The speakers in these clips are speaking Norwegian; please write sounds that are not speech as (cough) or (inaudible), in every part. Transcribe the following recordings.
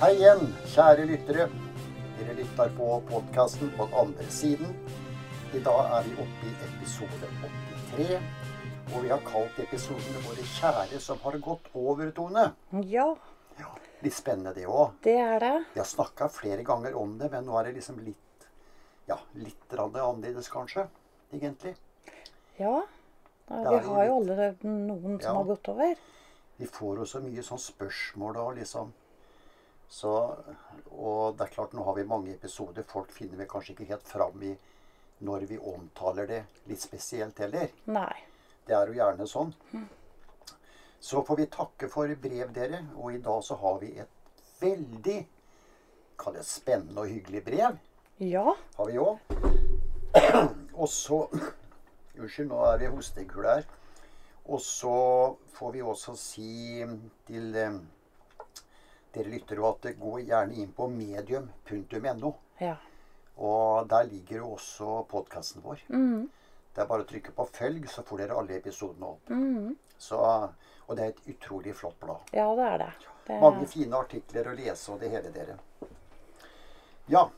Hei igjen, kjære lyttere. Dere lytter på podkasten på den andre siden. I dag er vi oppe i episode 83. Og vi har kalt episoden 'Våre kjære som har gått over', Tone. Ja, Ja, Litt spennende det òg. det er det. Vi har snakka flere ganger om det, men nå er det liksom litt ja, litt annerledes, kanskje. Egentlig. Ja. Vi har jo alle noen som Ja. har gått over. Vi får jo så mye sånn spørsmål og liksom Så Og det er klart, nå har vi mange episoder. Folk finner vel kanskje ikke helt fram i når vi omtaler det litt spesielt heller. Nei. Det er jo gjerne sånn. Så får vi takke for brev, dere. Og i dag så har vi et veldig Kall det spennende og hyggelig brev. Ja. Har vi òg. (clears throat) Og så (clears throat) Unnskyld, nå er vi hostekule her. Og så får vi også si til eh, lytter jo at går gjerne inn på medium.no. Ja. Og der ligger jo også podkasten vår. Mm. Det er bare å trykke på 'følg', så får dere alle episodene opp. Mm. Så, og det er et utrolig flott blad. Ja, det er det. det Mange fine artikler å lese og det hele, dere. Ja,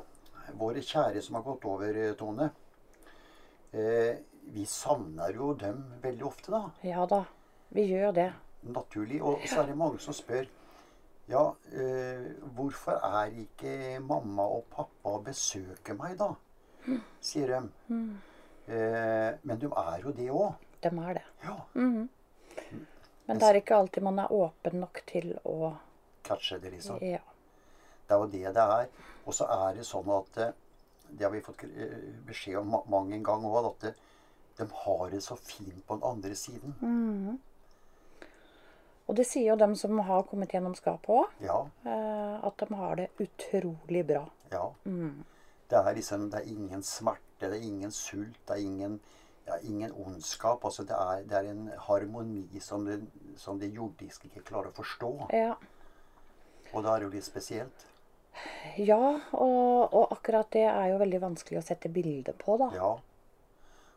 våre kjære som har gått over, Tone. Eh, vi savner jo dem veldig ofte, da. Ja da. Vi gjør det. Naturlig. Og så er det mange som spør Ja, øh, hvorfor er ikke mamma og pappa og besøker meg, da? Sier de. Eh, men de er jo det òg. De er det. Ja. Mhm. Men det er ikke alltid man er åpen nok til å Catche det, liksom. Ja. Det er jo det det er. Og så er det sånn at eh, Det har vi fått eh, beskjed om mange mang en gang òg, at de har det så fint på den andre siden. Mhm. Og det sier jo dem som har kommet gjennom skapet òg, Ja. at de har det utrolig bra. ja. Mm. Det er liksom Det er ingen smerte, det er ingen sult, det er ingen, ja, ingen ondskap. Altså det er, det er en harmoni som det, som det jordiske ikke klarer å forstå. Ja. Og det er jo litt spesielt. Ja, og, og akkurat det er jo veldig vanskelig å sette bilde på, da. Ja.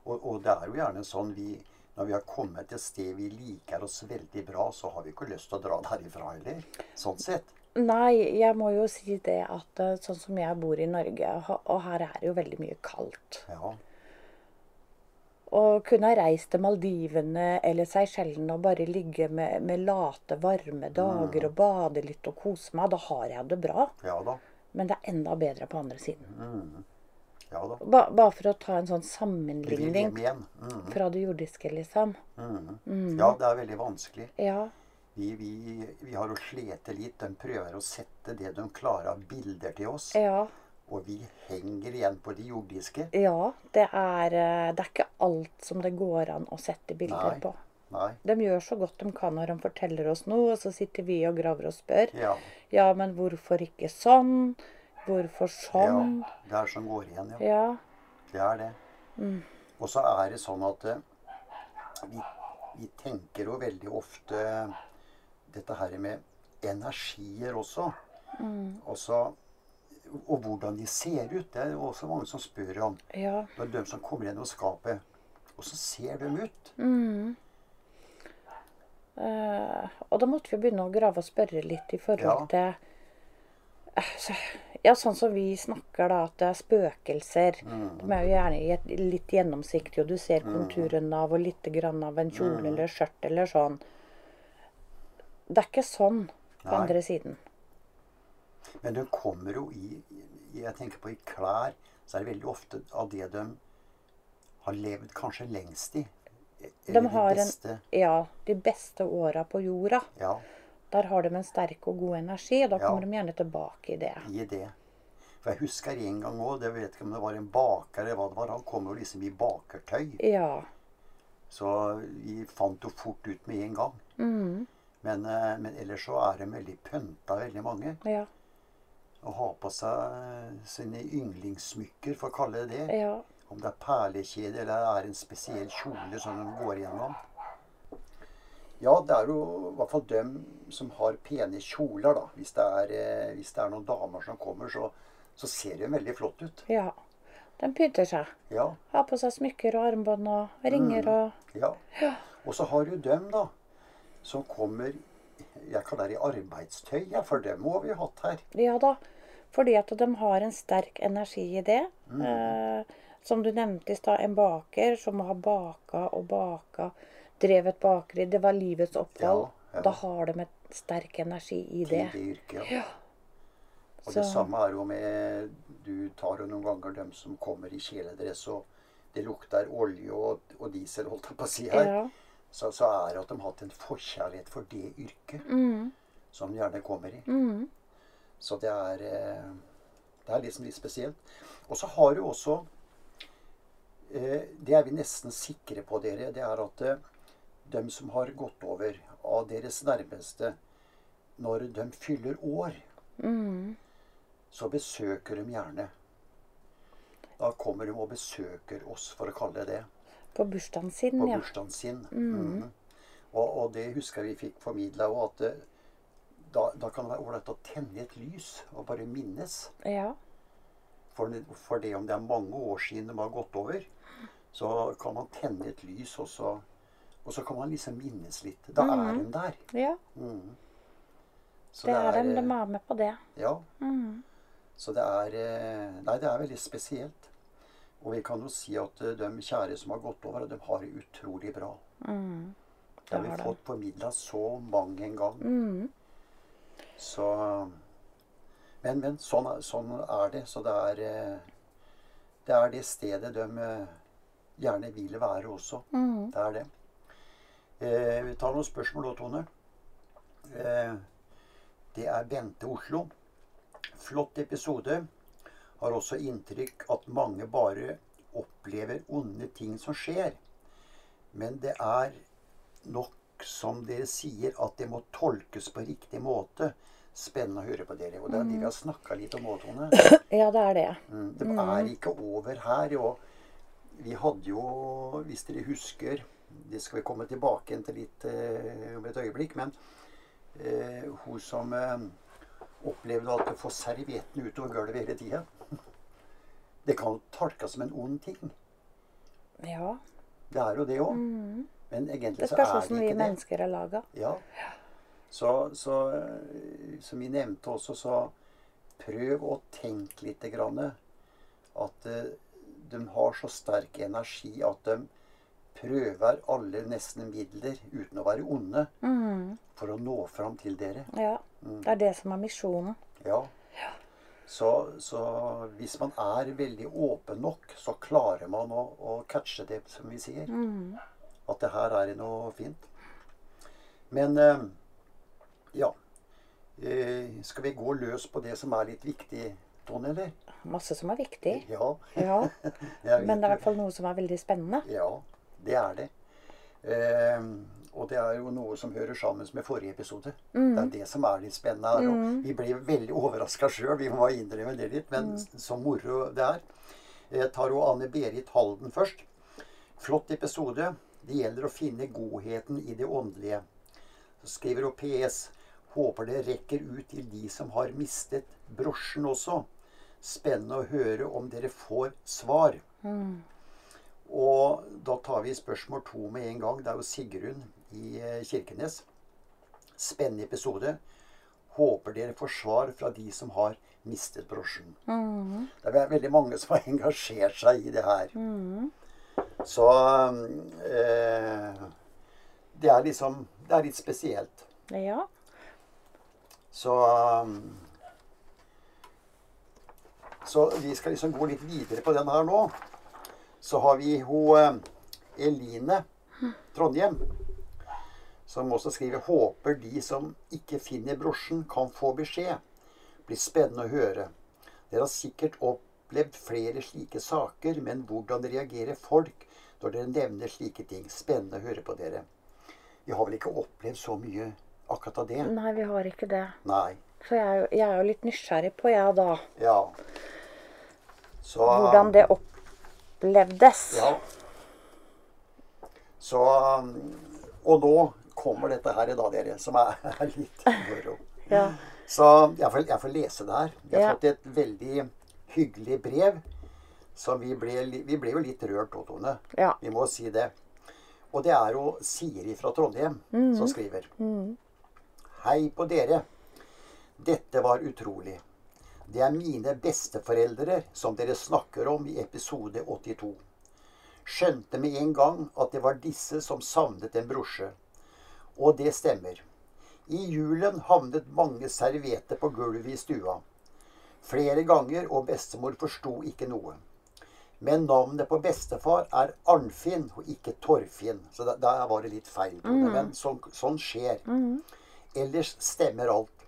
Og, og det er jo gjerne sånn vi når vi har kommet et sted vi liker oss veldig bra, så har vi ikke lyst til å dra derifra heller. Sånn sett. Nei, jeg må jo si det at eh, sånn som jeg bor i Norge, og her er det jo veldig mye kaldt. Ja. Å kunne ha reist til Maldivene eller Seychellene og bare ligge med, med late, varme dager og bade litt og kose meg, da har jeg det bra. Ja da. Men det er enda bedre på andre siden. Ja da. Ba, bare for å ta en sånn sammenligning mm igjen. Mm, fra det jordiske, liksom. mm. Ja, det er veldig vanskelig. Ja. Vi, vi, vi har jo slete litt. De prøver å sette det de klarer av bilder til oss. Ja. Og vi henger igjen på det jordiske. Ja, det er, eh, det er ikke alt som det går an å sette bilder Nei. på. Nei. De gjør så godt de kan når de forteller oss noe, og så sitter vi og graver og spør. Ja. Ja, men hvorfor ikke sånn? Hvorfor sånn? ja. sånn? Det er som går igjen, ja. Ja. Det er det. Og så er det sånn at eh, vi, vi tenker jo veldig ofte dette her med energier også. Og, så, og hvordan de ser ut. Det er også mange som spør om. Ja. Når de som kommer gjennom skapet, Åssen ser de ut? Eh, og da måtte vi begynne å grave og spørre litt i forhold Ja. til eh, så, Ja, sånn som vi snakker, da, at det er spøkelser. Mm. De er jo gjerne litt gjennomsiktig, og du ser konturen av og litt grann av en kjole Mm. eller skjørt eller sånn. Det er ikke sånn på Nei. andre siden. Men de kommer jo i Jeg tenker på i klær, så er det veldig ofte av det de har levd kanskje lengst i. Eller De har de en beste. Ja, de beste åra på jorda. Ja, Der har de en sterk og god energi, og da Ja. kommer de gjerne tilbake i det. i det. For jeg husker en gang òg, jeg vet ikke om det var en baker eller hva det var, han kom jo liksom i bakertøy. Ja. Så vi fant jo fort ut med en gang. Mm, Men, eh, men ellers så er de veldig pynta, veldig mange. ja. Og har på seg sine yndlingssmykker, for å kalle det det. Ja. Om det er perlekjede eller er en spesiell kjole som de går igjennom. Ja, det er jo i hvert fall dem som har pene kjoler, da. Hvis det er, eh, hvis det er noen damer som kommer, så, så ser de veldig flott ut. ja. De pynter seg. Ja. Har på seg smykker og armbånd og ringer og ja. Og så har du dem, da, som kommer jeg kaller det arbeidstøy, ja, for dem må vi hatt her. Ja da. Fordi at de har en sterk energi i det. Mm. Eh, som du nevnte i stad, en baker som har baka og baka, drevet bakeri. Det var livets opphold. Ja, ja. Da har de et sterk energi i Til det. det yrket. Ja. Ja. Og Så- det samme er jo med Du tar jo noen ganger dem som kommer i kjeledress, og det lukter olje og, og diesel, holdt jeg på å si her. Ja. Så, så er det at de har hatt en forkjærlighet for det yrket Mm. som de gjerne kommer i. Mm. Så det er eh, Det er liksom litt spesielt. Og så har du også eh, Det er vi nesten sikre på, dere. Det er at eh, de som har gått over av deres nærmeste, når de fyller år, Mm. så besøker de gjerne. Da kommer de og besøker oss, for å kalle det det, På bursdagen sin, på ja. bursdagen sin. Mhm. Og, og det husker jeg vi fikk formidla òg, at eh, da, da kan det være ålreit å tenne et lys og bare minnes. Ja. For, for det om det er mange år siden de har gått over, så kan man tenne et lys, og så, og så kan man liksom minnes litt. Da er de der. ja. Mm. Så Det er dem. eh, De er med på det. Ja. Mm. Så det er eh, Nei, det er veldig spesielt. Og vi kan jo si at eh, de kjære som har gått over, de har det utrolig bra. Mm. Det har Det vi har de. fått formidla så mang en gang. Mm. Så Men, men sånn, er- sånn er det. Så det er eh, Det er det stedet de eh, gjerne vil være også. Mm. Det er det. Eh, vi tar noen spørsmål da, Tone. Eh, det er Bente Oslo. Flott episode. Har også inntrykk at mange bare opplever onde ting som skjer. Men det er nok, som dere sier, at det må tolkes på riktig måte. Spennende å høre på dere. Og det er det vi har snakka litt om òg, Tone. (clears throat) Ja, det er det. Mm, det er ikke over her. Og vi hadde jo, hvis dere husker Det skal vi komme tilbake igjen til litt eh, om et øyeblikk. Men eh, hun som eh, opplevde at du får servietten utover gulvet hele tida (laughs) Det kan jo tolkes som en ond ting. Ja. Det er jo det òg. Mm. Men egentlig så er Det ikke det. er spørs hvordan vi mennesker er laga. Ja. Så, så som vi nevnte også, så prøv å tenke litt grann at de har så sterk energi at de prøver alle nesten midler uten å være onde Mm. for å nå fram til dere. Ja. Mm. Det er det som er misjonen. Ja. Så, så hvis man er veldig åpen nok, så klarer man å, å catche det, som vi sier. Mm. At det her er noe fint. Men eh, ja. Eh, skal vi gå løs på det som er litt viktig, Tone, eller? Masse som er viktig. Ja. Ja. (laughs) Men det er i hvert fall noe som er veldig spennende. Ja, det er det. Eh, og det er jo noe som hører sammen med forrige episode. Mm. Det er det som er litt spennende her. Og vi ble veldig overraska sjøl, vi må innrømme det litt. Men Mm. så moro det er. Jeg tar jo Anne Berit Halden først. Flott episode. Det gjelder å finne godheten i det åndelige. Så skriver hun PS. Håper det rekker ut til de som har mistet brosjen også. Spennende å høre om dere får svar. Mm. Og da tar vi spørsmål to med en gang. Det er jo Sigrun i eh, Kirkenes. Spennende episode. Håper dere får svar fra de som har mistet brosjen. Mm. Det er veldig mange som har engasjert seg i det her. Mm. Så eh, Det er liksom Det er litt spesielt. Ja. Så Så vi skal liksom gå litt videre på den her nå. Så har vi hun eh, Eline Trondhjem. Som også skriver 'Håper de som ikke finner brosjen, kan få beskjed'. Blir spennende å høre. Dere har sikkert opplevd flere slike saker, men hvordan reagerer folk når dere nevner slike ting? Spennende å høre på dere. Vi har vel ikke opplevd så mye akkurat av det? Nei, vi har ikke det. Nei. Så jeg jeg er jo litt nysgjerrig på, jeg da, Ja. Så hvordan det opplevdes. Ja. Så Og nå kommer dette her i dag, dere, som er, er litt moro. Ja. Så jeg får, jeg får lese det her. Vi har Ja. fått et veldig hyggelig brev. Så vi ble, vi ble jo litt rørt òg, Tone. Ja. Vi må si det. Og det er jo Siri fra Trondheim som skriver. Hei på dere. Dette var utrolig. Det er mine besteforeldre som dere snakker om i episode 82. Skjønte med en gang at det var disse som savnet en brorse. Og det stemmer. I julen havnet mange servietter på gulvet i stua. Flere ganger, og bestemor forsto ikke noe. Men navnet på bestefar er Arnfinn og ikke Torfinn. Så der, der var det litt feil det. Men sånn, sånn skjer. Ellers stemmer alt.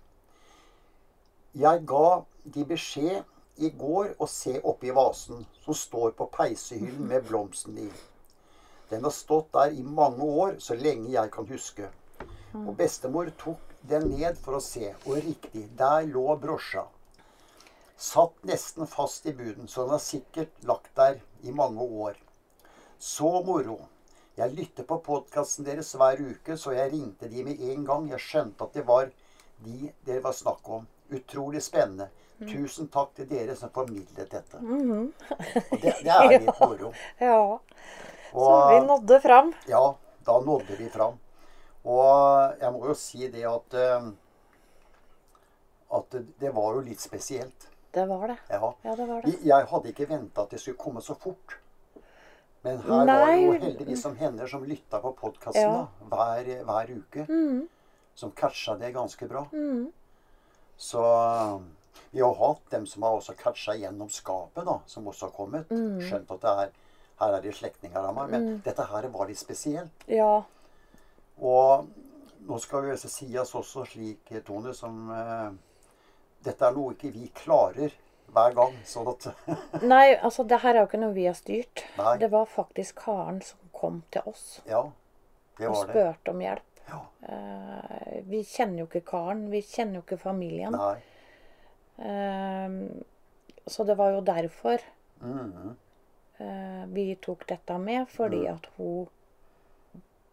Jeg ga de beskjed i går å se oppi vasen som står på peisehyllen med blomsten i. Den har stått der i mange år, så lenge jeg kan huske. Og bestemor tok den ned for å se, og riktig, der lå brosja. Satt nesten fast i buden, så den har sikkert lagt der i mange år. Så moro. Jeg lytter på podkasten deres hver uke, så jeg ringte de med en gang. Jeg skjønte at det var de dere var snakk om. Utrolig spennende. Tusen takk til dere som formidlet dette. Og det, det er litt (laughs) moro. Ja. Så vi nådde fram. ja, da nådde vi fram. Og jeg må jo si det at eh, At det, var jo litt spesielt. Det var det. Ja. Ja, det var det. Jeg hadde ikke venta at det skulle komme så fort. Men her var det jo heldigvis som hender som lytta på podkasten Ja. hver, hver uke. Mm. Som catcha det ganske bra. Mm. Så vi har hatt dem som har også catcha gjennom skapet, da, som også har kommet. Mm. Skjønt at det er, her er de slektninger av meg. Men dette her var litt spesielt. Ja. Og nå skal vi også sies også slik, Tone, som uh, Dette er noe ikke vi klarer hver gang. Sånn at (laughs) Nei, altså det her er jo ikke noe vi har styrt. Nei. Det var faktisk Karen som kom til oss Ja, det og var det. spurte om hjelp. Ja. Eh, vi kjenner jo ikke Karen, vi kjenner jo ikke familien. Eh, så det var jo derfor mm -hmm. uh, vi tok dette med, fordi Mm. at hun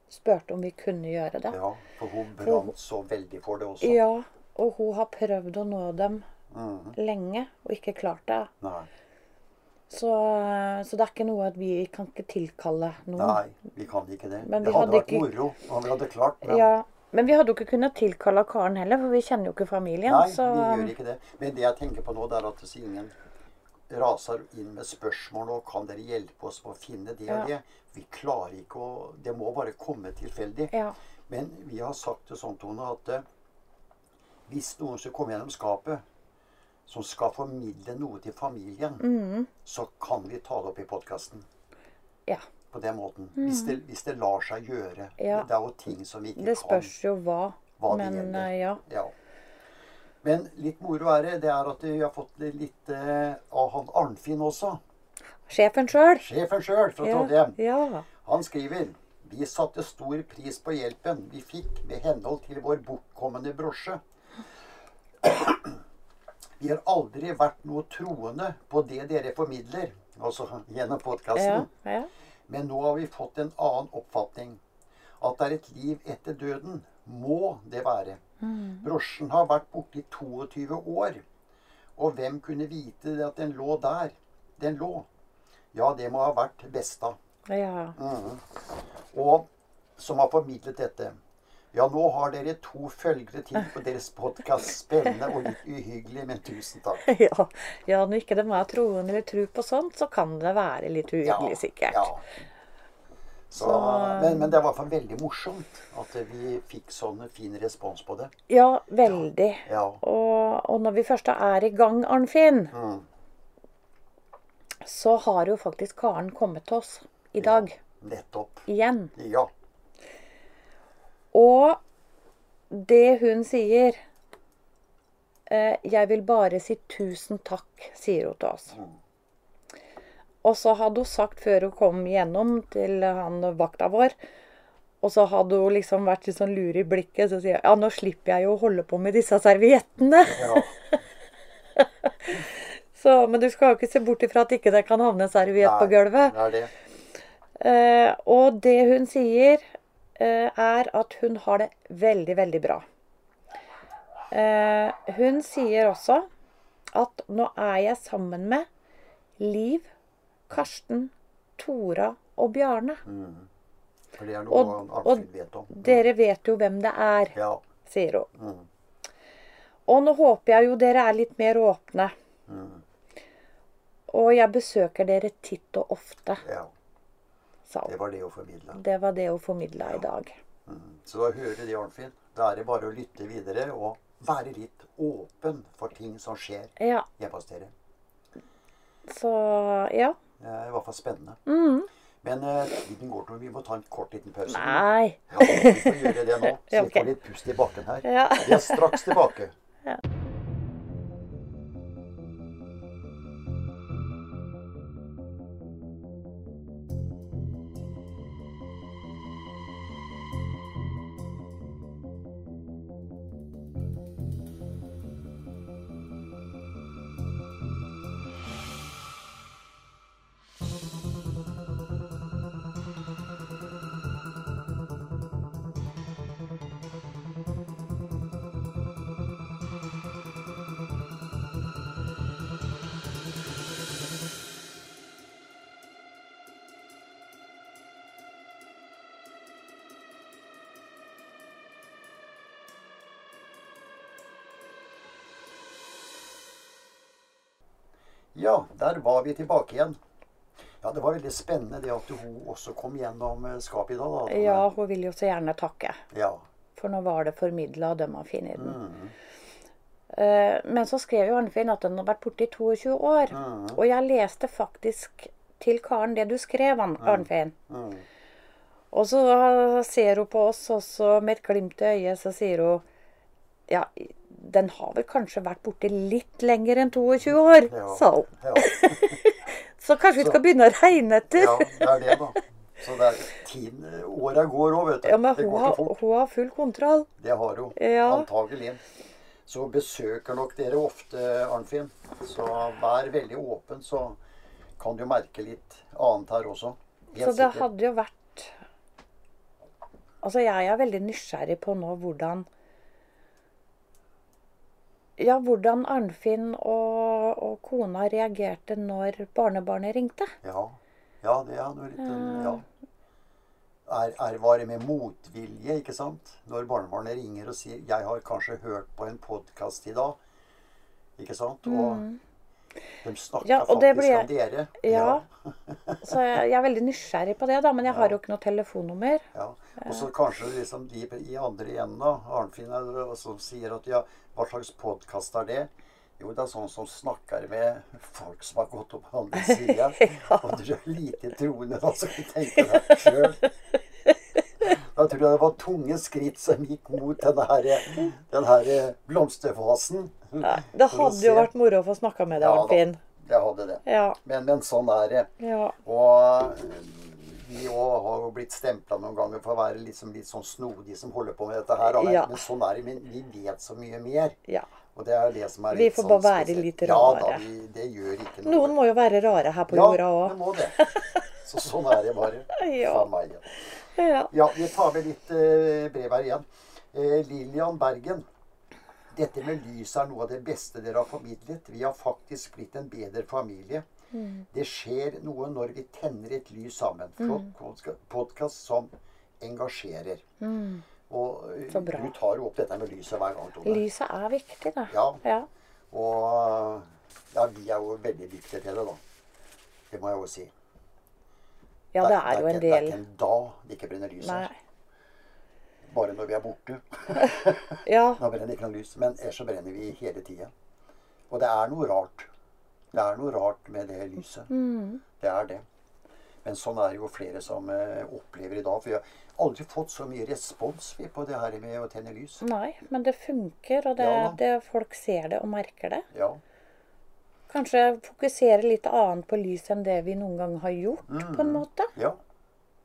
spurte om vi kunne gjøre det. Ja, for hun brant så veldig for det også. Ja, og hun har prøvd å nå dem Mhm. lenge og ikke klart det. Nei. Så, så det er ikke noe at vi kan ikke tilkalle noen. Nei, vi kan ikke det. Men det hadde vært ikke- moro om vi hadde klart men Ja, men vi hadde jo ikke kunnet tilkalle Karen heller, for vi kjenner jo ikke familien. Nei, så vi gjør ikke det. Men det jeg tenker på nå, det er at hvis ingen raser inn med spørsmål og kan dere hjelpe oss med å finne det Ja. og det. Vi klarer ikke å Det må bare komme tilfeldig. ja. Men vi har sagt det sånn, Tone, at eh, hvis noen skal komme gjennom skapet som skal formidle noe til familien, Mm, så kan vi ta det opp i podkasten. ja. På den måten. Hvis, det, hvis det lar seg gjøre. Mm. Ja. Det er jo ting som vi ikke kan. Det kan. spørs jo hva. Hva det Men gjelder. eh, ja. Ja. Men litt moro er det, det er at vi har fått litt uh, av han Arnfinn også. Sjefen sjøl. Sjefen sjøl fra Trondheim. ja. Han skriver Vi satte stor pris på hjelpen vi fikk med henhold til vår bortkommende brosje. Vi har aldri vært noe troende på det dere formidler, altså gjennom Ja. podkasten. ja. Men nå har vi fått en annen oppfatning. At det er et liv etter døden. Må det være. Brosjen har vært borte i 22 år. Og hvem kunne vite at den lå der? Den lå. Ja, det må ha vært Besta. ja. Mm. Og som har formidlet dette. Ja, nå har dere to følgere til på deres podkast. Spennende og litt uhyggelig, men tusen takk. (laughs) ja. ja, når ikke de er troende eller tror på sånt, så kan det være litt uhyggelig, sikkert. Ja. Så, Så- men, men det var i hvert fall veldig morsomt at vi fikk sånn fin respons på det. Ja, veldig. Ja. Og, og når vi først er i gang, Arnfinn, Mm. så har jo faktisk Karen kommet til oss i dag. Nettopp. Igjen. Ja. Og det hun sier eh, 'Jeg vil bare si tusen takk', sier hun til oss. Og så hadde hun sagt før hun kom gjennom til han vakta vår Og så hadde hun liksom vært litt sånn lur i blikket, så sier hun 'Ja, nå slipper jeg jo å holde på med disse serviettene'. ja. (laughs) Så, men du skal jo ikke se bort ifra at ikke det kan havne en serviett på gulvet. Det er det. Eh, og det hun sier, er at hun har det veldig, veldig bra. Eh, hun sier også at nå er jeg sammen med Liv, Karsten, Tora og Bjarne. For det er noe Og- og- vet om. Dere vet jo hvem det er. Ja. sier hun. Og nå håper jeg jo dere er litt mer åpne. Og jeg besøker dere titt og ofte, Ja. Sa Det var det å formidle. Det var det hun formidla i dag. Så da hører de, Arnfinn. Da er det bare å lytte videre og være litt åpen for ting som skjer Ja, hjemme hos dere. så ja. Det er i hvert fall spennende. Men eh, tiden går til vi må ta en kort liten pause. Nei. Ja, vi får gjøre det nå, så vi får litt pust i bakken her. Ja. Vi er straks tilbake. Ja, der var vi tilbake igjen. Ja, Det var veldig spennende det at hun også kom gjennom eh, skapet i dag. da. Ja, hun vil jo så gjerne takke. ja. For nå var det formidla, og de har funnet den. Mm. Eh, Men så skrev jo Arnfinn at den har vært borte i 22 år. Mm. Og jeg leste faktisk til Karen det du skrev, Arn- Arnfinn. Mm. Og så ser hun på oss, og så med et glimt i øyet så sier hun Ja, den har vel kanskje vært borte litt lenger enn 22 år, Ja. sa hun. Ja. (laughs) Så kanskje vi Så- skal begynne å regne etter. ja, det er det, da. Så det er tiden, Åra går òg, vet du. Ja, men hun har, hun har full kontroll. Det har hun. Ja. Antagelig. Så besøker nok dere ofte Arnfinn. Så vær veldig åpen, så kan du merke litt annet her også. Helt Så det sikkert. hadde jo vært Altså, jeg er veldig nysgjerrig på nå hvordan Ja, hvordan Arnfinn og, og kona reagerte når barnebarnet ringte. Ja. ja, det hadde vært en- ja. Er, er, var det med motvilje, ikke sant? Når barnebarnet ringer og sier 'Jeg har kanskje hørt på en podkast i dag'. Ikke sant? Og de snakker. Ja, faktisk blir- om dere. Ja. (laughs) Så jeg, jeg er veldig nysgjerrig på det, da. Men jeg har jo ikke noe telefonnummer. Ja. Og så kanskje liksom de i andre enden, da. Arnfinn som sier at ja, hva slags podkast er det? Jo, det er sånn som snakker med folk som har gått opp på andre sida. (laughs) Og du er lite troende, da, så du tenker deg sjøl. Da tror jeg det var tunge skritt som gikk mot denne her, den her blomsterfasen. Ja, det hadde jo vært moro å få snakka med deg, Ja. Arnfinn. Det hadde det. Ja. Men, men sånn er det. ja. Og vi har jo blitt stempla noen ganger for å være liksom litt sånn snodige som holder på med dette her. Ja. Men sånn er det. Men vi vet så mye mer. ja. Og det er det som er Vi får sånn bare være litt litt Ja rare. da, vi, det gjør ikke noe. Noen må jo være rare her på ja, jorda det òg. må det. Så sånn er det bare. (laughs) Ja. Ja. Vi tar med litt eh, brev her igjen. Eh, Lillian Bergen. Dette med lys er noe av det beste dere har formidlet. Vi har faktisk blitt en bedre familie. Mm. Det skjer noe når vi tenner et lys sammen. Mm. Flott podkast som engasjerer. Og Mm. Bra. du tar jo opp dette med lyset hver gang, Tone. Lyset er viktig, da. Ja. ja. Og ja, vi er jo veldig dyktige til det, da. Det må jeg jo si. Ja, det er jo en Det er ikke en dag det ikke brenner lys her. Bare når vi er borte. (laughs) Ja. Da brenner det ikke noe lys. Men ellers så brenner vi hele tida. Og det er noe rart. Det er noe rart med det lyset. Mm. Det er det. Men sånn er det jo flere som eh, opplever i dag. For vi har aldri fått så mye respons vi, på det her med å tenne lys. Nei, men det funker, og det, Ja det, folk ser det og merker det. Ja. Kanskje fokusere litt annet på lys enn det vi noen gang har gjort, på en måte. ja.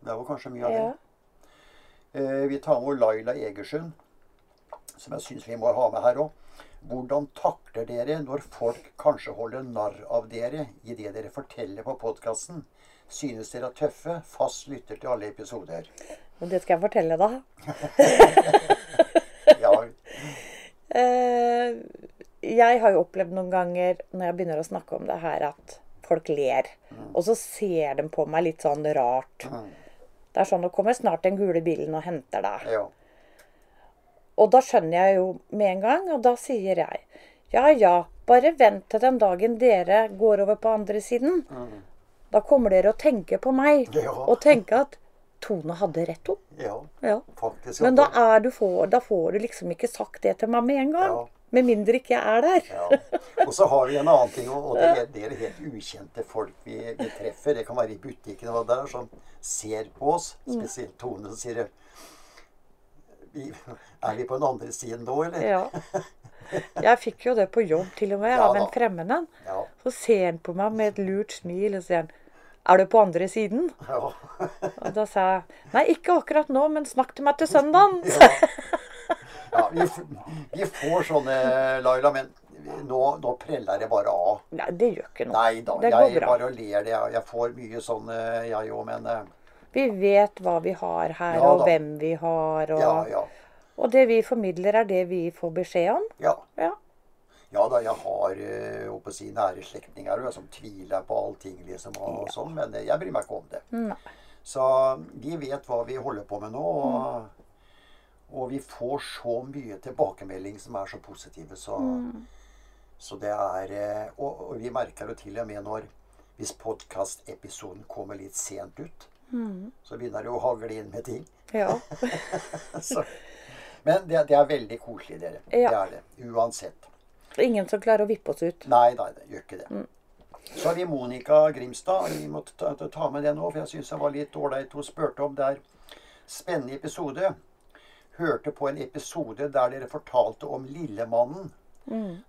Det var kanskje mye av Ja. det. Eh, vi tar med Laila Egersund, som jeg syns vi må ha med her òg. Hvordan takler dere når folk kanskje holder narr av dere i det dere forteller på podkasten? Synes dere er tøffe? Fast lytter til alle episoder. Og det skal jeg fortelle, da. (laughs) Ja, (laughs) Eh, jeg har jo opplevd noen ganger når jeg begynner å snakke om det her, at folk ler. Og så ser de på meg litt sånn rart. Det er sånn Nå kommer snart den gule bilen og henter deg. ja. Og da skjønner jeg jo med en gang, og da sier jeg ja ja, bare vent til den dagen dere går over på andre siden. Da kommer dere å tenke på meg Ja. og tenke at Tone hadde rett, hun. Ja, Ja. faktisk. Men da, er du for, da får du liksom ikke sagt det til meg med en gang. Ja. Med mindre ikke jeg er der. Ja. Og så har vi en annen ting, og det er, det er helt ukjente folk vi, vi treffer. Det kan være i butikken og der, som ser på oss, spesielt Tone, som sier vi, Er vi på den andre siden nå, eller? Ja. Jeg fikk jo det på jobb til og med, Ja av en fremmed en. Ja. Så ser han på meg med et lurt smil og sier han, Er du på andre siden? ja. Og da sa jeg Nei, ikke akkurat nå, men snakk til meg til søndagen. Ja vi, vi får sånne, Laila, men nå, nå preller det bare av. Nei, det gjør ikke noe. Nei da, Det går jeg bra. bare ler det. Jeg får mye sånn, eh, jeg òg, men eh, Vi vet hva vi har her, Ja og da. hvem vi har. Og, ja, ja. og det vi formidler, er det vi får beskjed om. Ja. Ja. Ja da, jeg har eh, å si, nære slektninger som tviler på allting, liksom, og sånn, men jeg bryr meg ikke om det. Nei. Så vi vet hva vi holder på med nå, og, og vi får så mye tilbakemelding som er så positive, så, så det er eh, og, og vi merker det til og med når hvis podkastepisoden kommer litt sent ut, så begynner det å hagle inn med ting. Ja. (laughs) Så. Men det, det er veldig koselig, dere. Det er det. Uansett. Ingen som klarer å vippe oss ut. Nei, nei, det gjør ikke det. Så har vi Monica Grimstad. Vi måtte ta, ta- ta med det nå, for jeg syns det var litt ålreit. Hun spurte om det er spennende episode. Hørte på en episode der dere fortalte om Lillemannen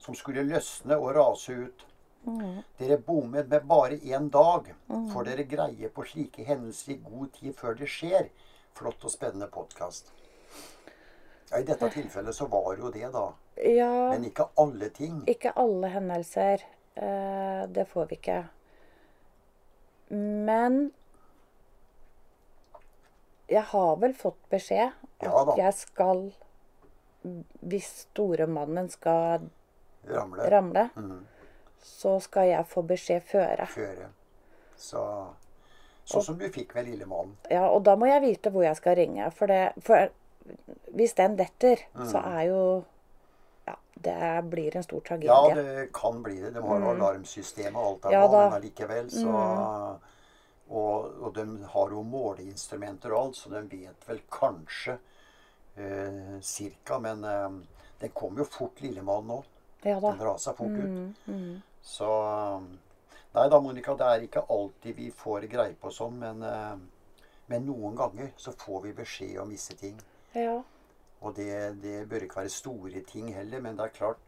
som skulle løsne og rase ut. Dere bommet med bare én dag. Får dere greie på slike hendelser i god tid før det skjer? Flott og spennende podkast. Ja, I dette tilfellet så var jo det, da. Ja, Men ikke alle ting. ikke alle hendelser. Eh, det får vi ikke. Men jeg har vel fått beskjed at Ja jeg skal Hvis storemannen skal Ramle. ramle, mm. så skal jeg få beskjed føre. føre. Så Sånn som du fikk med Lillemannen. Ja, og da må jeg vite hvor jeg skal ringe. For, det, for hvis den detter, så er jo Ja, det blir en stor tragedie. Ja, det kan bli det. De har jo alarmsystem og alt der Mm. Ja da. Mm. men allikevel så og, og de har jo måleinstrumenter og alt, så de vet vel kanskje cirka. Men eh, den kom jo fort, Lillemann nå. Ja. Den rasa fort Mm, ut. Så Nei da, Monica, det er ikke alltid vi får greie på sånn, men, eh, men noen ganger så får vi beskjed om visse ting. Ja. Og det, det bør ikke være store ting heller, men det er klart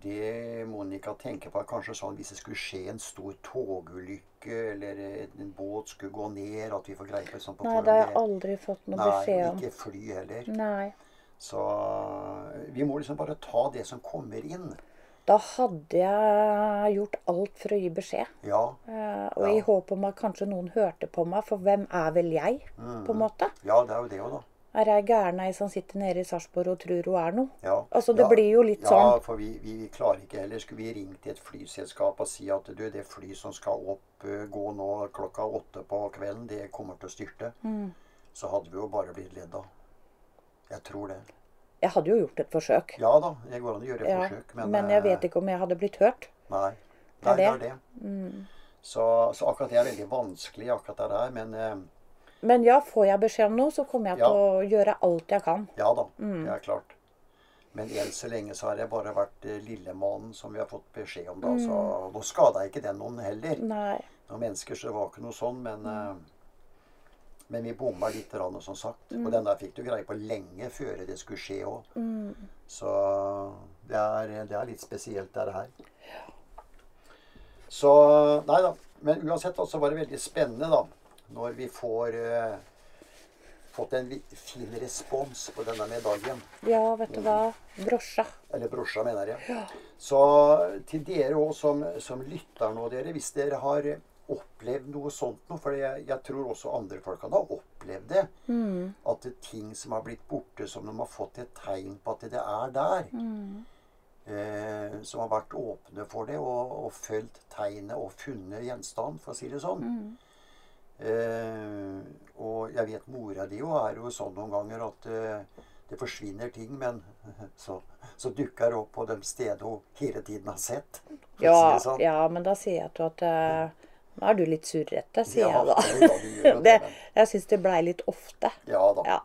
Det Monica tenker på, er kanskje sånn hvis det skulle skje en stor togulykke, eller en båt skulle gå ned, at vi får greie på sånn på Nei, det har jeg aldri fått noe beskjed om. Nei, ikke fly heller. Nei. Så vi må liksom bare ta det som kommer inn. Da hadde jeg gjort alt for å gi beskjed. Ja, Eh, og Ja. i håp om at kanskje noen hørte på meg, for hvem er vel jeg, på en måte? ja det er jo det òg, da. Er ei som sitter nede i Sarpsborg og tror hun er noe? Ja. Altså, det ja, blir jo litt ja, sånn. for vi, vi, vi klarer ikke heller. Skulle vi ringt et flyselskap og si at du, det fly som skal opp, eh, gå nå klokka åtte på kvelden, det kommer til å styrte, Mm. så hadde vi jo bare blitt ledd av. Jeg tror det. Jeg hadde jo gjort et forsøk. Ja da, det går an å gjøre et Ja, forsøk, men, men jeg eh, vet ikke om jeg hadde blitt hørt. Nei. Det Nei, det er det. Mm. Så, så akkurat det er veldig vanskelig, akkurat det der. Men eh, Men ja, får jeg beskjed om noe, så kommer jeg Ja. til å gjøre alt jeg kan. ja da, Mm. det er klart. Men enn så lenge så har jeg bare vært eh, Lillemannen som vi har fått beskjed om, da. Så Mm. nå skada ikke den noen heller. Nei. Noen mennesker så det var ikke noe sånn, men eh, Men vi bomma litt, rann, som sagt. Mm. Og den der fikk du greie på lenge før det skulle skje òg. Så det er, det er litt spesielt, det her. Så Nei da. Men uansett så var det veldig spennende, da. Når vi får uh, fått en fin respons på denne medaljen. Ja, vet du hva. Brosja. Eller brosja, mener jeg. Så til dere òg som, som lytter nå, dere, hvis dere har opplevd noe sånt noe, for jeg, jeg tror også andre folk kan ha opplevd det, at det er ting som har blitt borte, som de har fått et tegn på at det er der, eh, som har vært åpne for det, og, og fulgt tegnet og funnet gjenstand, for å si det sånn. Eh, og jeg vet mora di jo er jo sånn noen ganger at eh, det forsvinner ting, men (laughs) så, så dukker det opp på de stedene hun hele tiden har sett. Ja, sånn. ja, men da sier jeg til at eh, Nå er du litt surrete, sier Ja, jeg da. ja, det, (laughs) jeg syns det blei litt ofte. Ja da. Ja.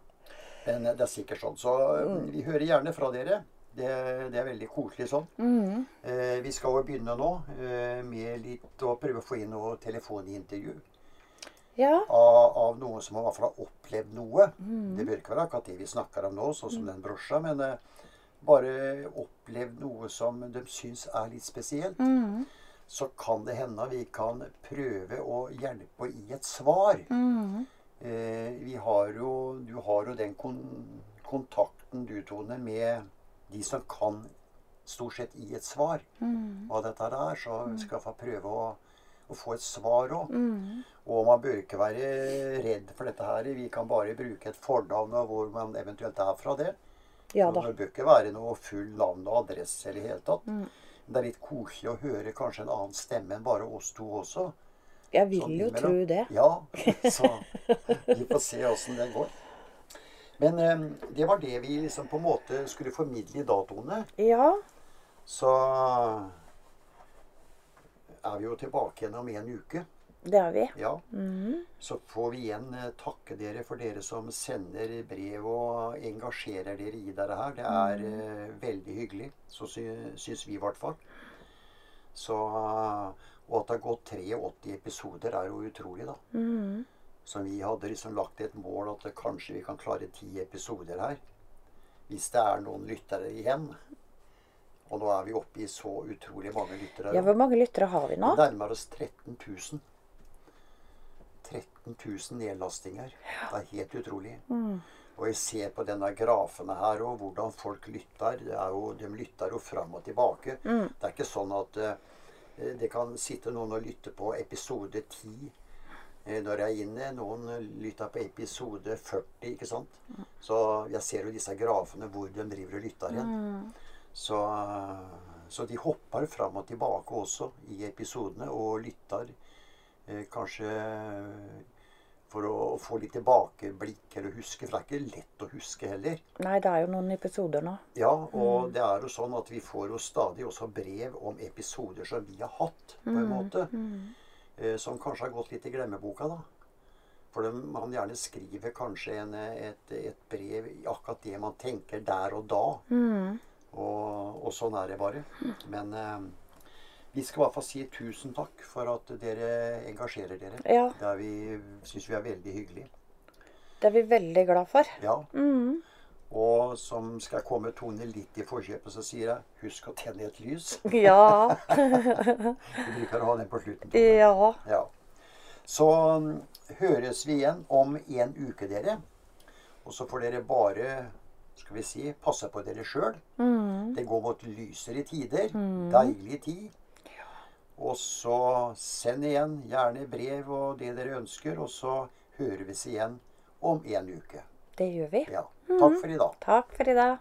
Men eh, det er sikkert sånn. Så eh, vi hører gjerne fra dere. Det, det er veldig koselig sånn. Eh, vi skal jo begynne nå eh, med litt å prøve å få inn noe telefonintervju Ja. av, av noen som i hvert fall har opplevd noe. Det bør ikke være akkurat det vi snakker om nå, sånn som den brosja, men uh, bare opplevd noe som de syns er litt spesielt. Så kan det hende vi kan prøve å hjelpe i et svar. Eh, vi har jo, du har jo den kon kontakten du, Tone, med de som kan stort sett gi et svar hva dette er. Så vi skal få prøve å, å få et svar òg. Og man bør ikke være redd for dette her. Vi kan bare bruke et fornavn og hvor man eventuelt er fra det. Ja da. Det bør ikke være noe full navn og adresse i det hele tatt. Mm. det er litt koselig å høre kanskje en annen stemme enn bare oss to også. Jeg vil Sånn jo tro det. Ja, så vi får se åssen det går. Men eh, det var det vi liksom på en måte skulle formidle i datoene. Ja. Så er vi jo tilbake igjen om en uke. Det er vi. Ja. Så får vi igjen eh, takke dere for dere som sender brev og engasjerer dere i dette her. Det er eh, veldig hyggelig. Så sy syns vi i hvert fall. Så, og at det har gått 83 episoder, er jo utrolig, da. Så vi hadde liksom lagt et mål at kanskje vi kan klare ti episoder her. Hvis det er noen lyttere igjen. Og nå er vi oppe i så utrolig mange lyttere. Ja, Hvor mange lyttere har vi nå? Vi nærmer oss 13 000. 13 000 nedlastinger. Det er helt utrolig. Og jeg ser på denne grafene her og hvordan folk lytter. Det er jo, de lytter jo fram og tilbake. Det er ikke sånn at uh, det kan sitte noen og lytte på episode 10 uh, når jeg er inne. Noen lytter på episode 40, ikke sant. Så jeg ser jo disse grafene hvor de driver og lytter hen. Så, så de hopper fram og tilbake også i episodene og lytter eh, kanskje for å få litt tilbakeblikk eller huske. For det er ikke lett å huske heller. Nei, det er jo noen episoder nå. Ja, og det er jo sånn at vi får jo stadig også brev om episoder som vi har hatt, på en måte. Eh, som kanskje har gått litt i glemmeboka, da. For de, man gjerne skriver kanskje en, et, et brev i akkurat det man tenker der og da. Og, og sånn er det bare. Men eh, vi skal i hvert fall si tusen takk for at dere engasjerer dere. Ja. Det er vi, syns vi er veldig hyggelig. Det er vi veldig glad for. Ja. Og som skal komme Tone litt i forkjøpet, så sier jeg husk å tenne et lys. (laughs) Ja. (laughs) Vi bruker å ha den på slutten. Ja. Ja. Så mm, høres vi igjen om en uke, dere. Og så får dere bare skal vi si, passe på dere sjøl. Det går mot lysere tider. Deilig tid. Og så send igjen gjerne brev og det dere ønsker, og så hører vi oss igjen om en uke. Det gjør vi. Ja. Takk for i dag. Takk for i dag.